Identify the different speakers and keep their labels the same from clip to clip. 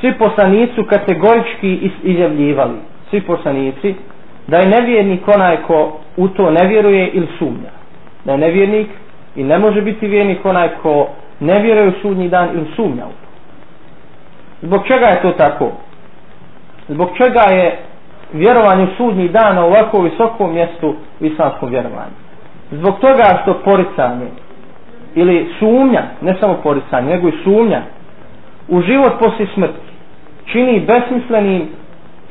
Speaker 1: svi poslanici kategorički izjavljivali, svi poslanici, da je nevjernik onaj ko u to ne vjeruje ili sumnja. Da je nevjernik i ne može biti vjernik onaj ko ne vjeruje u sudnji dan ili sumnja u to. Zbog čega je to tako? Zbog čega je vjerovanje u sudnji dan na ovako visokom mjestu u islamskom vjerovanju? Zbog toga što poricanje ili sumnja, ne samo poricanje, nego i sumnja u život poslije smrti čini besmislenim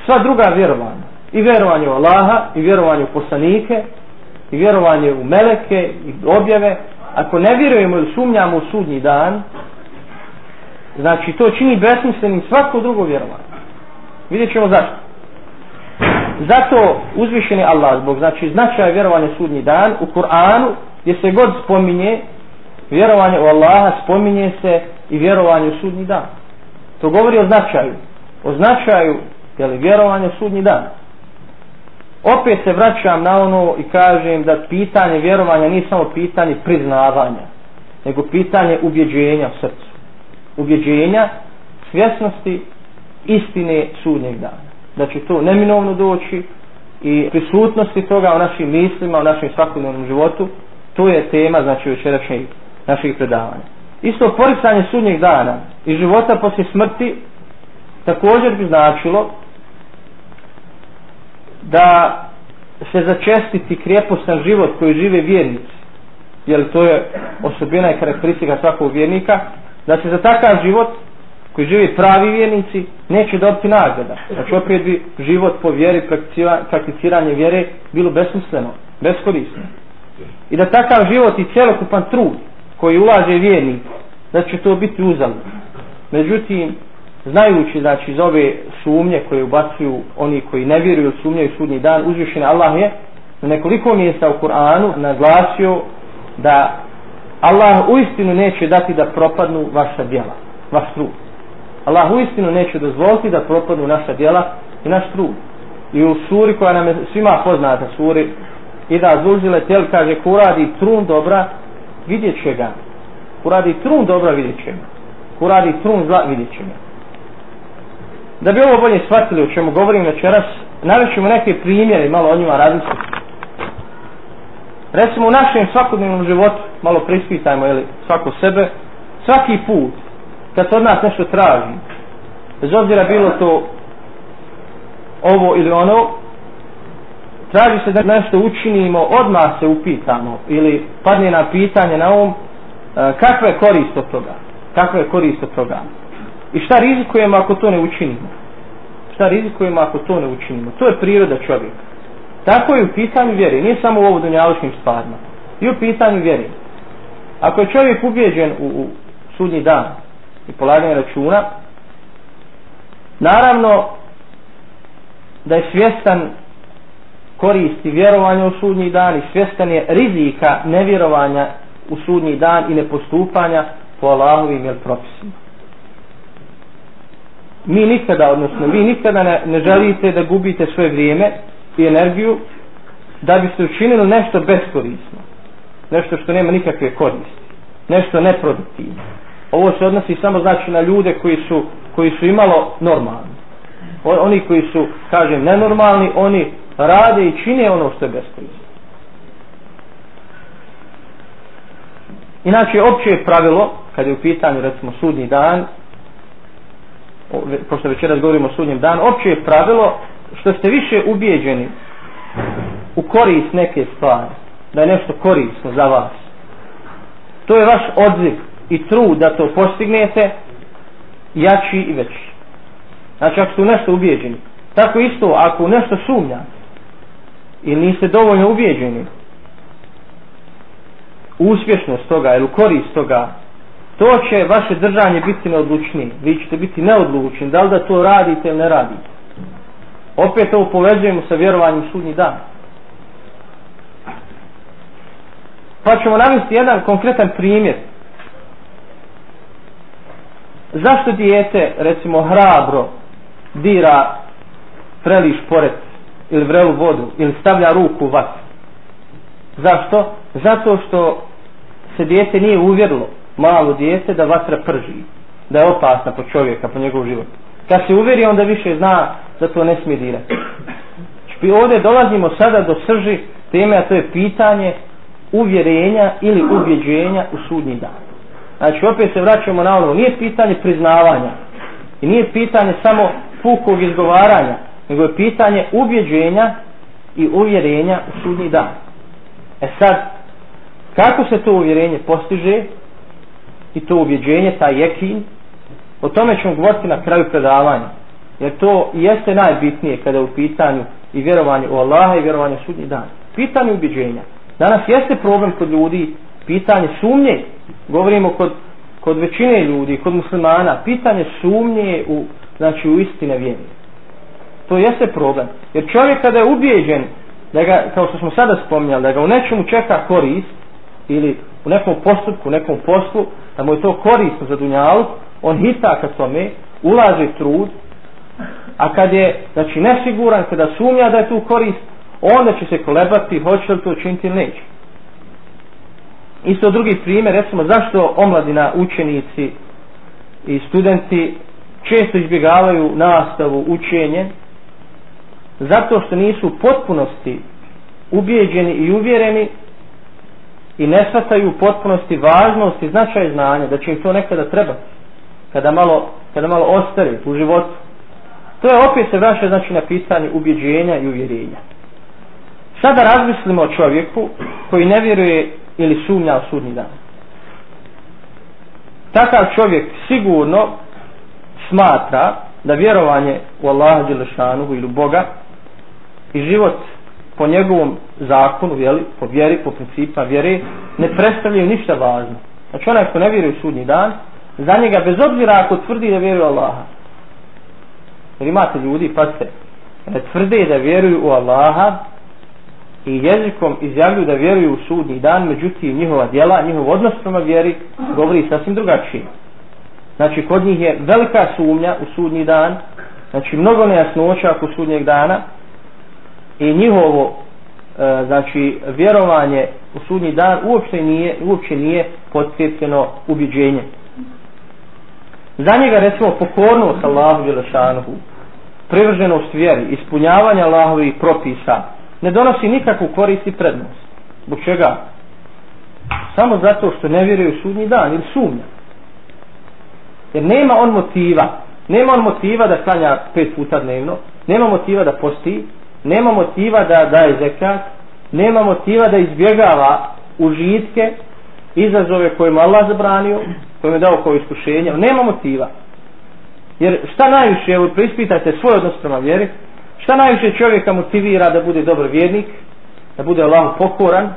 Speaker 1: sva druga vjerovanja. I vjerovanje u Allaha, i vjerovanje u poslanike, i vjerovanje u meleke, i objave. Ako ne vjerujemo ili sumnjamo u sudnji dan, znači to čini besmislenim svako drugo vjerovanje. Vidjet ćemo zašto. Zato uzvišeni Allah zbog znači značaja vjerovanja sudnji dan u Kur'anu gdje se god spominje vjerovanje u Allaha spominje se i vjerovanje u sudnji dan. To govori o značaju. O značaju jeli, vjerovanja u sudnji dan. Opet se vraćam na ono i kažem da pitanje vjerovanja nije samo pitanje priznavanja, nego pitanje ubjeđenja u srcu. Ubjeđenja, svjesnosti, istine sudnjeg dana. Da će to neminovno doći i prisutnosti toga u našim mislima, u našem svakodnevnom životu, to je tema znači večerašnjeg naših predavanja. Isto poricanje sudnjeg dana i života poslije smrti također bi značilo da se začestiti krijepostan život koji žive vjernici, jer to je osobina i karakteristika svakog vjernika, da se za takav život koji živi pravi vjernici neće dobiti nagrada. Znači opet bi život po vjeri, prakticiranje vjere bilo besmisleno, beskorisno. I da takav život i cjelokupan trud koji ulaže vjernik, da će to biti uzalno. Međutim, znajući znači iz ove sumnje koje ubacuju oni koji ne vjeruju sumnjaju sudnji dan, uzvišen Allah je na nekoliko mjesta u Kur'anu naglasio da Allah u istinu neće dati da propadnu vaša djela, vaš trud. Allah u istinu neće dozvoliti da propadnu naša djela i naš trud. I u suri koja nam je svima poznata suri i da zulzile tel kaže ko radi trun dobra vidjet će ga. Ko radi trun dobra vidjet će ga. Ko radi trun zla vidjet će ga. Da bi ovo bolje shvatili o čemu govorim večeras, navećemo neke primjere malo o njima različiti. Recimo u našem svakodnevnom životu, malo prispitajmo ili svako sebe, svaki put kad se od nas nešto traži, bez obzira bilo to ovo ili ono, traži se da nešto učinimo, odmah se upitamo ili padne na pitanje na ovom, kakva je korist od toga? Kakva je korist od toga? I šta rizikujemo ako to ne učinimo? Šta rizikujemo ako to ne učinimo? To je priroda čovjeka. Tako je u pitanju vjeri, nije samo u ovo dunjaločnim stvarima. I u pitanju vjeri. Ako je čovjek ubijeđen u, u sudnji dan i polaganje računa, naravno da je svjestan koristi vjerovanja u sudnji dan i svjestan je rizika nevjerovanja u sudnji dan i nepostupanja po Allahovim jel propisima mi nikada, odnosno vi nikada ne, ne želite da gubite svoje vrijeme i energiju da biste učinili nešto beskorisno. Nešto što nema nikakve koristi. Nešto neproduktivno. Ovo se odnosi samo znači na ljude koji su, koji su imalo normalni. O, oni koji su, kažem, nenormalni, oni rade i čine ono što je beskorisno. Inače, opće pravilo, kad je u pitanju, recimo, sudni dan, pošto večeras govorimo o sudnjem danu, opće je pravilo što ste više ubijeđeni u korist neke stvari, da je nešto korisno za vas. To je vaš odziv i trud da to postignete jači i veći. Znači ako ste u nešto ubijeđeni, tako isto ako u nešto sumnja ili niste dovoljno ubijeđeni u uspješnost toga ili u korist toga to će vaše držanje biti neodlučni. Vi ćete biti neodlučni. Da li da to radite ili ne radite. Opet ovo povezujemo sa vjerovanjem sudnji dan. Pa ćemo navesti jedan konkretan primjer. Zašto dijete, recimo, hrabro dira preliš pored ili vrelu vodu ili stavlja ruku u vatru? Zašto? Zato što se dijete nije uvjerilo malo dijete da vatra prži, da je opasna po čovjeka, po njegov život. kad se uvjeri onda više zna da to ne smije dirati. Znači ovdje dolazimo sada do srži teme a to je pitanje uvjerenja ili ubjeđenja u sudnji dan. Znači opet se vraćamo na ono nije pitanje priznavanja i nije pitanje samo pukog izgovaranja nego je pitanje ubjeđenja i uvjerenja u sudnji dan. E sad kako se to uvjerenje postiže? I to ubjeđenje, taj jekin o tome ćemo govoriti na kraju predavanja. Jer to jeste najbitnije kada je u pitanju i vjerovanje u Allaha i vjerovanje u sudnji dan. Pitanje ubjeđenja. Danas jeste problem kod ljudi pitanje sumnje. Govorimo kod, kod većine ljudi kod muslimana pitanje sumnje u, znači u istine vjeri. To jeste problem. Jer čovjek kada je ubijeđen da ga, kao što smo sada spominjali da ga u nečemu čeka korist ili u nekom postupku, u nekom poslu da mu je to korisno za dunjalu on hita ka tome ulaže trud a kad je znači nesiguran kada sumnja da je tu korist onda će se kolebati hoće li to učiniti ili neće. Isto drugi primjer recimo zašto omladina učenici i studenti često izbjegavaju nastavu učenje? Zato što nisu u potpunosti ubijeđeni i uvjereni i ne shvataju u potpunosti važnost i značaj znanja da će im to nekada treba kada malo, kada malo ostari u životu. To je opet se vraća znači na pitanje ubjeđenja i uvjerenja. Sada razmislimo o čovjeku koji ne vjeruje ili sumnja u sudnji dan. Takav čovjek sigurno smatra da vjerovanje u Allaha Đelešanuhu ili Boga i život po njegovom zakonu, jeli, po vjeri, po principa vjere, ne predstavljaju ništa važno. Znači onaj ko ne vjeruje u sudnji dan, za njega bez obzira ako tvrdi da vjeruje u Allaha. Jer imate ljudi, pa se ne tvrde da vjeruju u Allaha i jezikom izjavljuju da vjeruju u sudnji dan, međutim njihova djela, njihov odnos prema vjeri govori sasvim drugačije. Znači kod njih je velika sumnja u sudnji dan, znači mnogo nejasnoća oko sudnjeg dana, i njihovo e, znači vjerovanje u sudnji dan uopće nije uopće nije potkrepljeno ubiđenje za njega recimo pokornost Allahu Đelešanuhu privrženost vjeri ispunjavanje Allahovih propisa ne donosi nikakvu korist i prednost. Zbog čega? Samo zato što ne vjeruje u sudnji dan ili sumnja. Jer nema on motiva. Nema on motiva da klanja pet puta dnevno nema motiva da posti nema motiva da daje zekat, nema motiva da izbjegava užitke, izazove koje mu Allah zabranio, koje mu je dao kao iskušenje, nema motiva. Jer šta najviše, evo prispitajte svoj odnos prema vjeri, šta najviše čovjeka motivira da bude dobar vjernik, da bude Allah pokoran,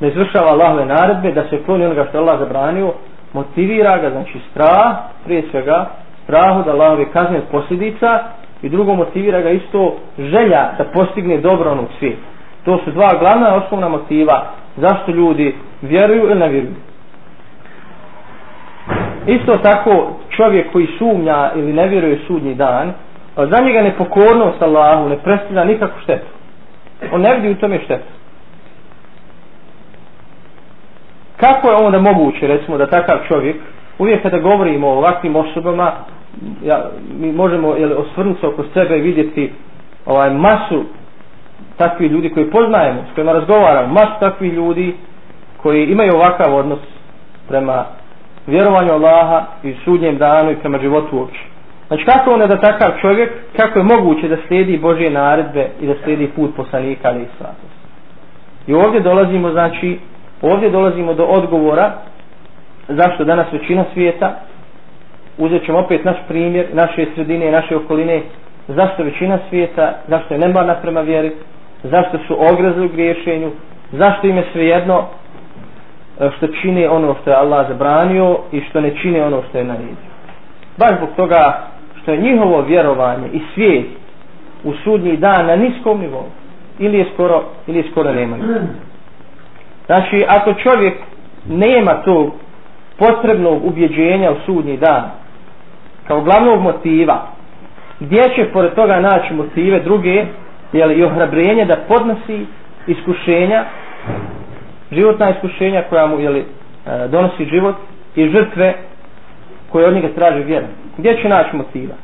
Speaker 1: da izvršava Allahove naredbe, da se kloni onoga što je Allah zabranio, motivira ga, znači strah, prije svega, strahu da Allahove kazne posljedica, i drugo motivira ga isto želja da postigne dobro onog svijeta. To su dva glavna osnovna motiva zašto ljudi vjeruju ili ne vjeruju. Isto tako čovjek koji sumnja ili ne vjeruje sudnji dan, za njega nepokornost Allahu ne predstavlja nikakvu štetu. On ne vidi u tome štetu. Kako je onda moguće, recimo, da takav čovjek, uvijek kada govorimo o ovakvim osobama, ja, mi možemo jel, osvrnuti se oko sebe i vidjeti ovaj masu takvih ljudi koji poznajemo, s kojima razgovaramo, masu takvih ljudi koji imaju ovakav odnos prema vjerovanju Allaha i sudnjem danu i prema životu uopće. Znači kako onda da takav čovjek, kako je moguće da slijedi Božje naredbe i da slijedi put poslanika ali i svatost. I ovdje dolazimo, znači, ovdje dolazimo do odgovora zašto danas većina svijeta uzet ćemo opet naš primjer, naše sredine, naše okoline, zašto većina svijeta, zašto je nemarna prema vjeri, zašto su ogrezli u griješenju, zašto im je svejedno e, što čine ono što je Allah zabranio i što ne čine ono što je naredio. Baš zbog toga što je njihovo vjerovanje i svijet u sudnji dan na niskom nivou ili je skoro, ili je skoro nema. Znači, ako čovjek nema tog potrebnog ubjeđenja u sudnji dan, kao glavnog motiva. Gdje će pored toga naći motive druge jel, i ohrabrenje da podnosi iskušenja životna iskušenja koja mu jeli, e, donosi život i žrtve koje od njega traži vjera gdje će naći motiva?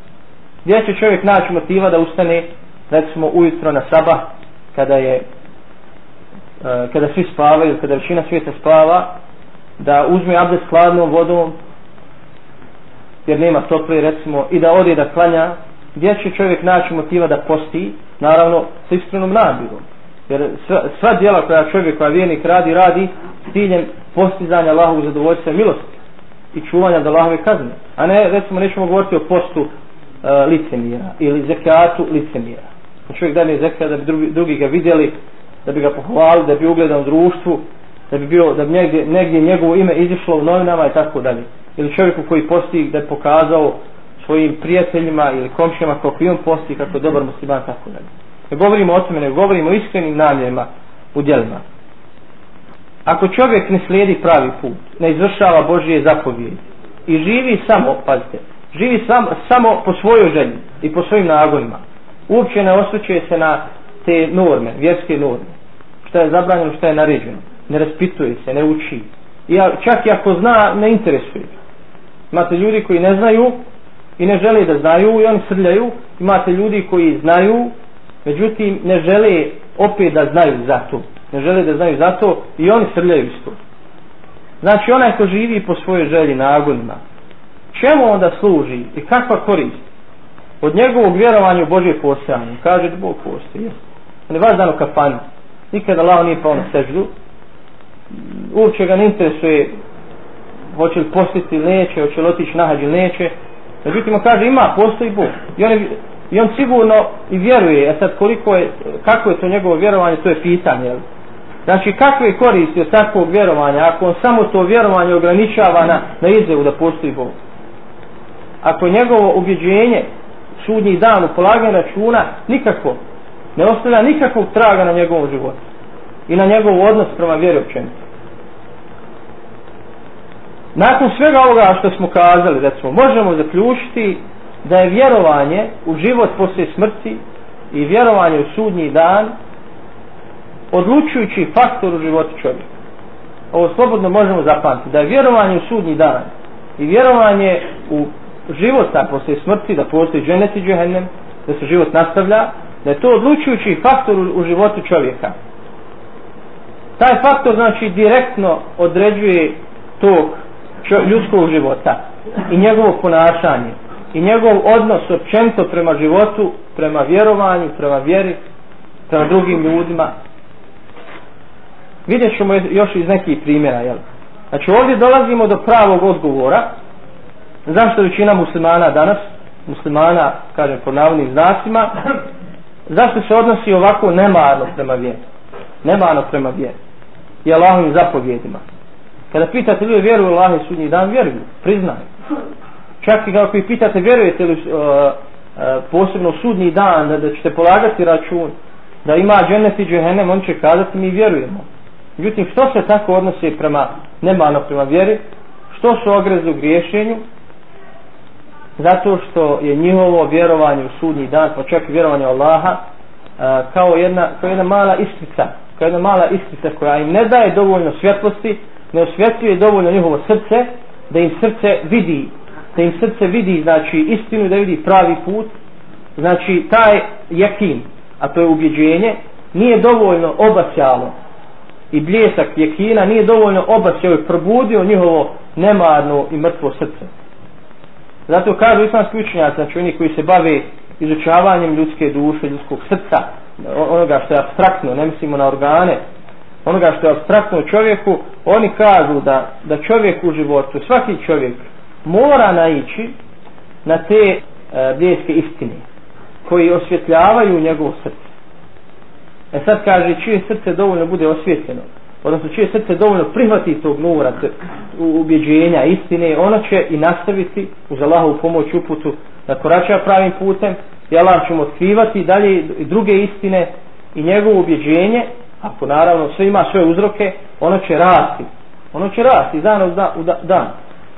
Speaker 1: Gdje će čovjek naći motiva da ustane recimo ujutro na sabah kada je e, kada svi spavaju kada većina svijeta spava da uzme abdest hladnom vodom jer nema tople recimo i da ode da klanja gdje će čovjek naći motiva da posti? Naravno sa iskrenom nabirom jer sva, sva djela koja čovjek koja vjernik radi radi s ciljem postizanja Allahovog zadovoljstva i milosti i čuvanja da Allahove kazne. A ne recimo nećemo govoriti o postu e, uh, licemira ili zekatu licemira da čovjek daje zekat da bi drugi, drugi ga vidjeli da bi ga pohvalili da bi ugledao društvu da bi bio da bi negdje, negdje njegovo ime izišlo u novinama i tako dalje ili čovjeku koji posti da je pokazao svojim prijateljima ili komšijama kako i on posti kako je dobar musliman tako da ne govorimo o tome ne govorimo o iskrenim namjerima u djelima. Ako čovjek ne slijedi pravi put ne izvršava Božije zapovjedi i živi samo pazite živi sam, samo po svojoj želji i po svojim nagonima uopće ne osjećuje se na te norme vjerske norme što je zabranjeno što je naređeno ne raspituje se, ne uči. Ja, čak i ako zna, ne interesuje imate ljudi koji ne znaju i ne žele da znaju i oni srljaju. Imate ljudi koji znaju međutim ne žele opet da znaju za to. Ne žele da znaju za to i oni srljaju isto. Znači onaj ko živi po svojoj želji nagonima čemu onda služi i kakva korist? Od njegovog vjerovanja u Božje postojanje. Kaže da Bog postoji on je vaš dan u kafanju. nikada Allah nije pao na seždu. Uopće ga ne interesuje hoće li postiti ili neće, hoće li otići nahađi ili neće. Međutim, on kaže ima, postoji Bog. I on, je, I on sigurno i vjeruje, a sad koliko je, kako je to njegovo vjerovanje, to je pitanje. Jel? Znači, kakve koristi od takvog vjerovanja, ako on samo to vjerovanje ograničava na, na izjavu da postoji Bog? Ako njegovo ubjeđenje, sudnji dan, u polaganju računa, nikako, ne ostavlja nikakvog traga na njegovom životu i na njegov odnos prema vjeri općenito nakon svega ovoga što smo kazali recimo, možemo zaključiti da je vjerovanje u život poslije smrti i vjerovanje u sudnji dan odlučujući faktor u životu čovjeka. Ovo slobodno možemo zapamtiti da je vjerovanje u sudnji dan i vjerovanje u život poslije smrti da postoji dženet i džehennem da se život nastavlja da je to odlučujući faktor u, u životu čovjeka. Taj faktor znači direktno određuje tog ljudskog života i njegovo ponašanje i njegov odnos općenito prema životu, prema vjerovanju, prema vjeri, prema drugim ljudima. Vidjet ćemo još iz nekih primjera. Jel? Znači ovdje dolazimo do pravog odgovora zašto većina muslimana danas, muslimana, kažem, po navodnim znacima, zašto se odnosi ovako nemarno prema vjeri. Nemarno prema vjeri. I Allahovim zapovjedima. Kada pitate ljudi vjeruju u Allah i sudnji dan, vjeruju, priznaju. Čak i kako ih pitate vjerujete li uh, uh, posebno sudnji dan da, da ćete polagati račun da ima džennet i džehennem, on će kazati mi vjerujemo. Međutim, što se tako odnosi prema nemano prema vjeri? Što su ogrezi u griješenju? Zato što je njihovo vjerovanje u sudnji dan, pa čak i vjerovanje Allaha, uh, kao jedna, kao jedna mala iskrica, kao jedna mala iskrica koja im ne daje dovoljno svjetlosti ne osvjetljuje dovoljno njihovo srce da im srce vidi da im srce vidi znači istinu da vidi pravi put. Znači taj jakin a to je ubjeđenje nije dovoljno obasjalo i bljesak jekina nije dovoljno obasjao i probudio njihovo nemarno i mrtvo srce. Zato kažu islamski učenjaci znači oni koji se bave izučavanjem ljudske duše ljudskog srca onoga što je abstraktno ne mislimo na organe onoga što je abstraktno čovjeku, oni kažu da, da čovjek u životu, svaki čovjek mora naići na te e, bljeske istine koji osvjetljavaju njegovo srce. E sad kaže, čije srce dovoljno bude osvjetljeno, odnosno čije srce dovoljno prihvati tog nura, ubjeđenja, istine, ono će i nastaviti uz Allahovu pomoć uputu da korača pravim putem i Allah će mu otkrivati dalje i druge istine i njegovo ubjeđenje ako naravno sve ima sve uzroke, ono će rasti. Ono će rasti dan u dan. U dan.